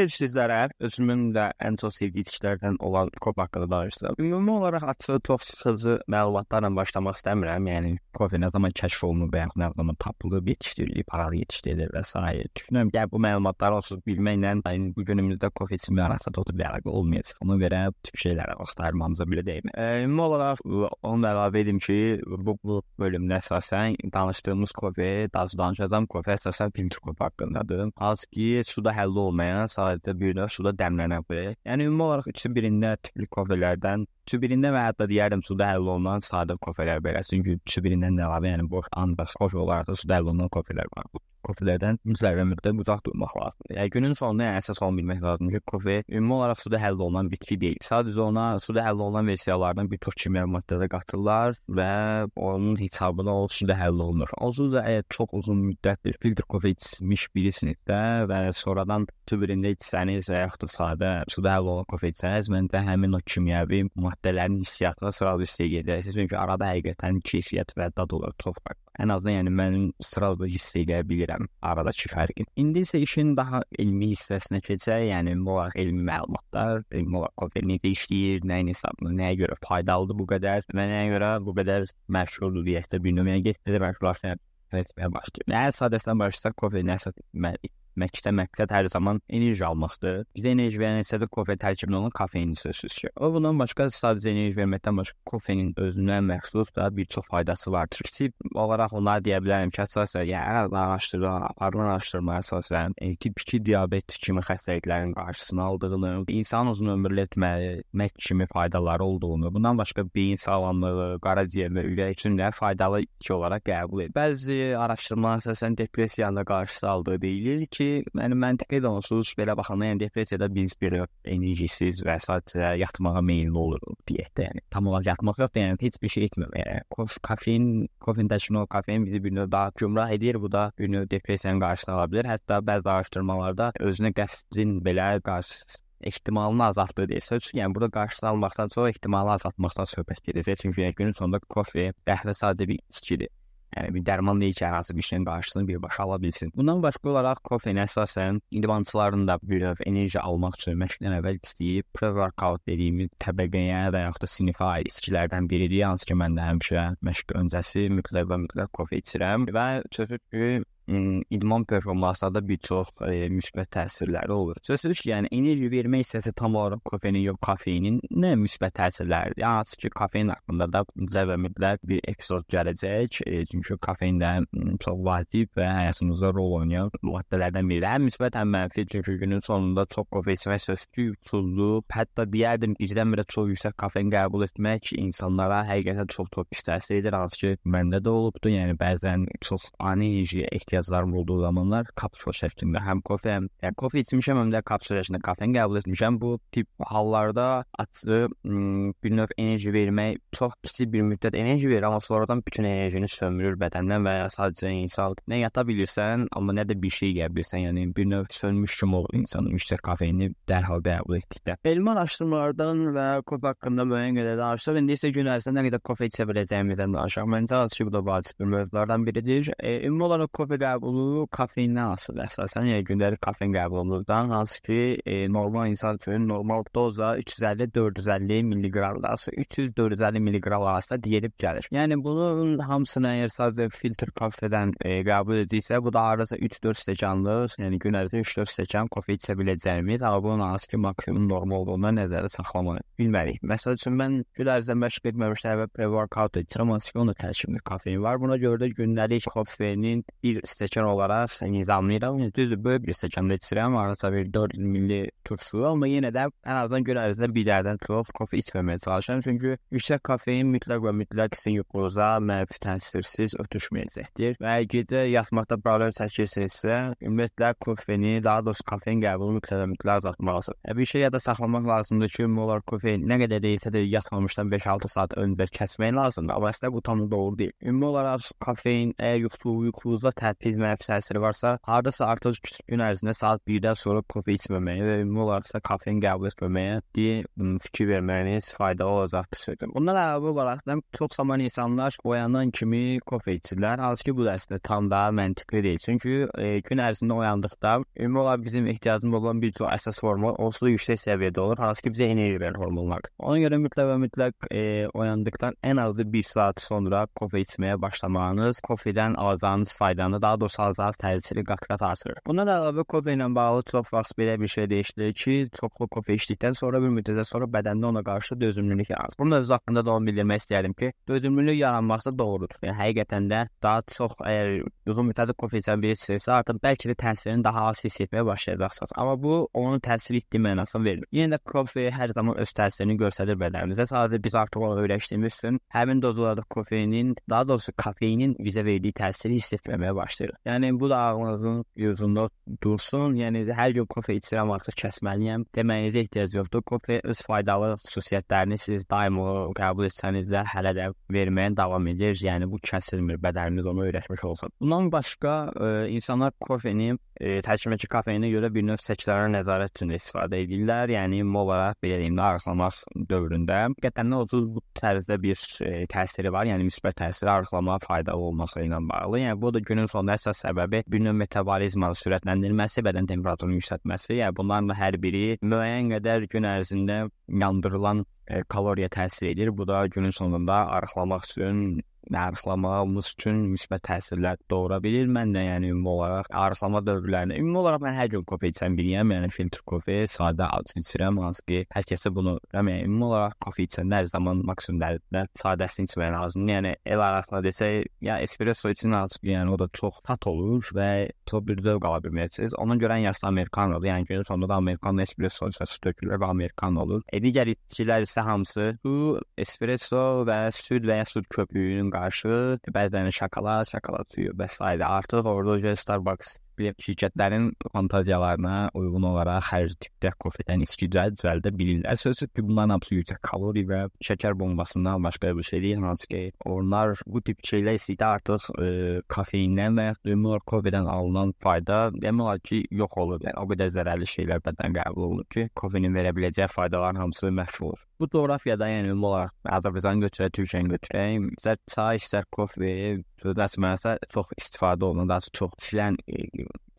ver sizlərə özümün də ən çox sevdiyi içkilərdən olan kofe haqqında danışsam. Ümumi olaraq açıq, çox sıxıcı məlumatlarla başlamaq istəmirəm. Yəni kofe nə zaman kəşf olunub və ya nə zaman tapılıb, yetişdirilib, paralı yetişdirilir və s. Düşünürəm ki, bu məlumatları onsuz bilməklə yəni, bu günümüzdə kofe içimi arasında da bir əlaqə olmayacaq. Ona görə bu tip şeylərə vaxt ayırmamıza belə deyim. Ümumi olaraq onu da əlavə edim ki, bu, bu bölümdə əsasən danışdığımız kofe, daha danışacağım kofe əsasən filtr kofe haqqındadır. Az ki, suda həll olmayan, sadəcə bir növ suda dəmlənən kofe. Yəni ümumi olaraq ikisi birində tipli kofelərdən Üçü birində və hətta deyərdim suda həll olunan sadə kofelər belə. Çünki üçü birindən əlavə, yəni boş anbas kofe olaraq da suda həll olunan kofelər var. Kofelərdən müzərrə müddət uzaq durmaq lazımdır. Yəni günün sonunda yəni əsas onu bilmək lazımdır ki, kofe ümumi olaraq suda həll olunan bitki deyil. Sadəcə ona suda həll olunan versiyalardan bir çox kimyəvi maddələr qatırlar və onun hesabına o suda həll olunur. Onsuz da əgər çox uzun müddətdir filtr kofe içmiş birisinizsə və sonradan su birində içsəniz və yaxud da sadə suda həll olunan kofe içsəniz, məndə həmin o kimyəvi maddələrin hissiyatına sıralı hiss edəcəksiniz. Çünki arada həqiqətən keyfiyyət və dad olaraq çox fərq Ən azından yəni mən sıralı hiss edə bilirəm aradakı fərqi. İndi isə işin daha elmi hissəsinə keçək, yəni ümumi olaraq elmi məlumatlar, elmi olaraq kofe necə işləyir, nəyin hesabına, nəyə görə faydalıdır bu qədər və nəyə görə bu qədər məşhurdur deyək də bilmirəm. Yəni getdi məşhurlaşan etməyə başlayır. Nə sadəsən başlasaq kofe nəsə Məkdə məqsəd hər zaman enerji almaqdır. Bizə enerji verən isə də kofe tərkibində olan kofein sözsüz ki. O bundan başqa sadəcə enerji verməkdən başqa kofeinin özünə məxsus da bir çox faydası vardır. Tip olaraq onları deyə bilərəm ki, əsasən yəni araşdırma, aparılan araşdırma əsasən e, tip 2 diabet kimi xəstəliklərin qarşısını aldığını, insan uzun ömürlü etmək kimi faydaları olduğunu, bundan başqa beyin sağlamlığı, qaraciyər və ürək üçün də faydalı içki olaraq qəbul edilir. Bəzi araşdırmalar əsasən depressiyanın qarşısı aldığı deyilir ki, yəni məntiqi də onsuz belə baxanda, yəni depressiyada biz bir enerjisiz və sadəcə yatmağa meylli oluruq deyək də, yəni tam olaraq yatmaq yox, yəni heç bir şey etməmək. Yəni kof, kofein, kofein daşınan kofein bizi bir növ daha gümrah edir, bu da bir növ depressiyanın qarşısını ala bilər. Hətta bəzi araşdırmalarda özünə qəsdin belə qarşı ehtimalını azaltdığı deyə söz. Yəni burada qarşısını almaqdan sonra ehtimalı azaltmaqdan söhbət gedir. Çünki yəni, günün sonunda kofe, qəhvə sadə bir içkidir. Yəni bir dərman ki, hər hansı bir şeyin qarşısını birbaşa ala bilsin. Bundan başqa olaraq kofein əsasən idmançıların da bir növ enerji almaq üçün məşqdən əvvəl istəyib pre-workout dediyimiz təbəqəyə və yaxud da sinifə aid içkilərdən biridir. Hansı ki, mən də həmişə məşq öncəsi mütləq və mütləq kofe içirəm və ki, idman performansında bir çox e, müsbət təsirləri olur. Sözsüz ki, yəni enerji vermək hissəsi tam olaraq kofeinin yox, kofeinin nə müsbət təsirləridir. Yəni hansı ki, kofein haqqında da mütləq və mütləq bir epizod gələcək. E, çünki kofein də çox vacib və həyatımızda rol oynayan maddələrdən biridir. Həm müsbət, həm mənfi. Çünki günün sonunda çox kofe içmək sözsüz yuxusuzluq, hətta deyərdim birdən-birə çox yüksək kofein qəbul etmək insanlara həqiqətən çox-çox pis təsir edir. Hansı ki, məndə də olubdu. Yəni bəzən çox ani enerjiyə ehtiyac ehtiyaclarım olduğu zamanlar kapsula şəklində həm kofe, həm yəni kofe içmişəm, həm də kapsula şəklində kofein qəbul etmişəm. Bu tip hallarda açı bir növ enerji vermək çox kiçik bir müddət enerji verir, amma sonradan bütün enerjini sömürür bədəndən və ya sadəcə insan nə yata bilirsən, amma nə də bir şey yeyə bilirsən. Yəni bir növ sönmüş kimi olur insanın yüksək kofeini dərhal qəbul etdikdə. Elmi araşdırmalardan və kofe haqqında müəyyən qədər danışsaq, indi isə gün ərzində nə qədər kofe içə biləcəyimizdən danışaq. Məncə açıq bu da vacib bir mövzulardan biridir. E, ümumi olaraq kofe qəbulu kofeindən asılı əsasən, yəni gündəlik kofein qəbul olunurdan, hansı ki, e, normal insan üçün normal doza 350-450 milliqram arası 300-450 milliqram arasında deyilib gəlir. Yəni bunun hamısını əgər sadəcə filtr kofedən e, qəbul etdiksə, bu da hardasa 3-4 stəkanlıq, yəni gün ərzində 3-4 stəkan kofe içə biləcəyimiz, amma bunun hansı ki, maksimum normal olduğuna nəzərdə saxlamaq bilmərik. Məsəl üçün mən gün ərzində məşq etməmişdən əvvəl pre-workout edirəm, hansı ki, onda tərkibli kofein var. Buna görə də gündəlik kofeinin 1 stəkər olaraq nizamlayıram. Düzdür, böyük bir stəkanda içirəm, arasa bir 4 milli turşu, amma yenə də ən azından gün ərzində bir dərdən çox kofe içməməyə çalışıram. Çünki yüksək kofein mütləq və mütləq sizin yuxunuza mənfi təsirsiz ötüşməyəcəkdir. Və gecə yatmaqda problem çəkirsinizsə, ümumiyyətlə kofeini, daha doğrusu kofein qəbulunu mütləq mütləq azaltmalısınız. E, bir şey yada saxlamaq lazımdır ki, molar kofein nə qədər deyilsə də yatmamışdan 5-6 saat öncə kəsmək lazımdır. Amma əslində bu tam doğru deyil. Ümumi olaraq kofein əgər yuxu, yuxunuzda təsir pis mənfi təsiri varsa, hardasa artıq gün ərzində saat 1-dən sonra kofe içməməyə və ümumi olaraqsa kofein qəbul etməməyə deyə fikir verməyiniz faydalı olacaqdır. Bundan əlavə olaraq da çox zaman insanlar oyanan kimi kofe içirlər, hansı ki bu da əslində tam da məntiqli deyil. Çünki e, gün ərzində oyandıqda ümumi olaraq bizim ehtiyacımız olan bir çox əsas hormon onsuz da yüksək səviyyədə olur, hansı ki bizə enerji verən hormonlar. Ona görə mütləq və mütləq e, oyandıqdan ən az 1 saat sonra kofe içməyə başlamağınız kofedən alacağınız faydanı, daha doğrusu alacağınız təsiri qat-qat artırır. Bundan əlavə kofe ilə bağlı çox vaxt belə bir şey deyilir ki, çoxlu kofe içdikdən sonra bir müddətdən sonra bədəndə ona qarşı dözümlülük yaranır. Bu mövzu haqqında da onu bildirmək istəyirəm ki, dözümlülük yaranması doğrudur. Yəni həqiqətən də daha çox əgər uzun müddətli kofe içən birisisə, artıq bəlkə də təsirini daha az hiss etməyə başlayacaqsınız. Amma bu onun təsir etdiyi mənasını vermir. Yenə də kofe hər zaman öz təsirini göstərir bədənimizə. Sadəcə biz artıq onu öyrəşdiyimiz üçün həmin dozlarda kofeinin, daha doğrusu kofeinin bizə verdiyi təsiri hiss etməməyə başlayırıq. Yəni bu da ağlınızın yüzündə dursun. Yəni hər gün kofe içirəm, artıq kəsməliyəm. Deməyinizə ehtiyac yoxdur. Kofe öz faydalı xüsusiyyətlərini siz daim o qəbul etsəniz də hələ də verməyə davam edir. Yəni bu kəsilmir, bədəniniz onu öyrəşmiş olsun. Bundan başqa ə, e, insanlar kofeni e, tərkibindəki kofeinə görə bir növ çəkilərə nəzarət üçün istifadə edirlər. Yəni olaraq belə deyim, arıqlamaq dövründə qətlənə onsuz bu tərzdə bir e, təsiri var. Yəni müsbət təsiri arıqlamağa faydalı olması ilə bağlı. Yəni bu da günün sonunda əsas səbəbi bir növ metabolizmanın sürətləndirilməsi, bədən temperaturunun yüksəltməsi. Yəni bunların hər biri müəyyən qədər gün ərzində yandırılan e, kaloriya təsir edir. Bu da günün sonunda arıqlamaq üçün arıqlamamız üçün müsbət təsirlər doğura bilir. Mən də yəni ümumi olaraq arıqlama dövrlərində ümumi olaraq mən hər gün kofe içən biriyəm. Yəni filtr kofe, sadə ad içirəm, hansı ki, hər kəsə bunu yəni ümumi olaraq kofe içənlər hər zaman maksimum dərəcədə sadəsini içmək lazımdır. Yəni el arasında desək, ya espresso için hansı ki, yəni o da çox tat olur və çox bir zövq ala bilməlisiniz. Ona görə yaxşısı amerikanodur. Yəni günün sonunda da amerikano espresso isə süd tökülür və amerikano olur. E, digər içkilər isə hamısı bu espresso və süd və ya süd köpüyünün qarşı bəzən şokolad, şokolad suyu və s. artıq orada Starbucks belə şirkətlərin fantaziyalarına uyğun olaraq hər tipdə kofedən içki düzəldə bilirlər. Sözsüz ki, bunların hamısı yüksək kalori və şəkər bombasından başqa bir şey deyil. Hansı ki, onlar bu tip şeylər isə artıq e, kofeindən və ya ümumi kofedən alınan fayda demək olar ki, yox olur. Yəni o qədər zərərli şeylər bədən qəbul olunur ki, kofeinin verə biləcəyi faydaların hamısı məhv olur. Bu coğrafiyada yəni ümumi olaraq Azərbaycan götürək, Türkiyəni götürək, istər çay, istər kofe, sözləşməsə çox istifadə olunan, daha çox içilən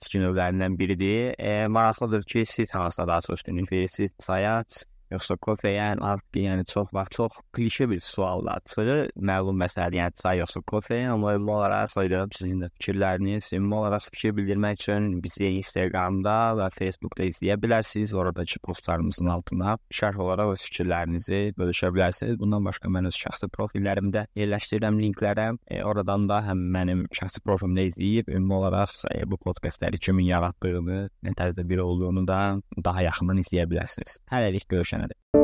içki növlərindən biridir. E, maraqlıdır ki, siz hansına daha çox üstünlük verirsiniz? Çaya, yoxsa kofeyə, yəni artıq yəni çox vaxt çox klişe bir suallardır. Məlum məsələdir, yəni çay yoxsa kofe, amma ümumi olaraq sayıram sizin də fikirləriniz, ümumi olaraq fikir bildirmək üçün bizi Instagramda və Facebookda izləyə bilərsiniz. Oradakı postlarımızın altına şərh olaraq öz fikirlərinizi bölüşə bilərsiniz. Bundan başqa mən öz şəxsi profillərimdə yerləşdirirəm linklərə. E, oradan da həm mənim şəxsi profilimdə izləyib ümumi olaraq e, bu podkastləri kimin yaratdığını, nə tərzdə biri olduğunu da daha yaxından izləyə bilərsiniz. Hələlik görüşənə humanity.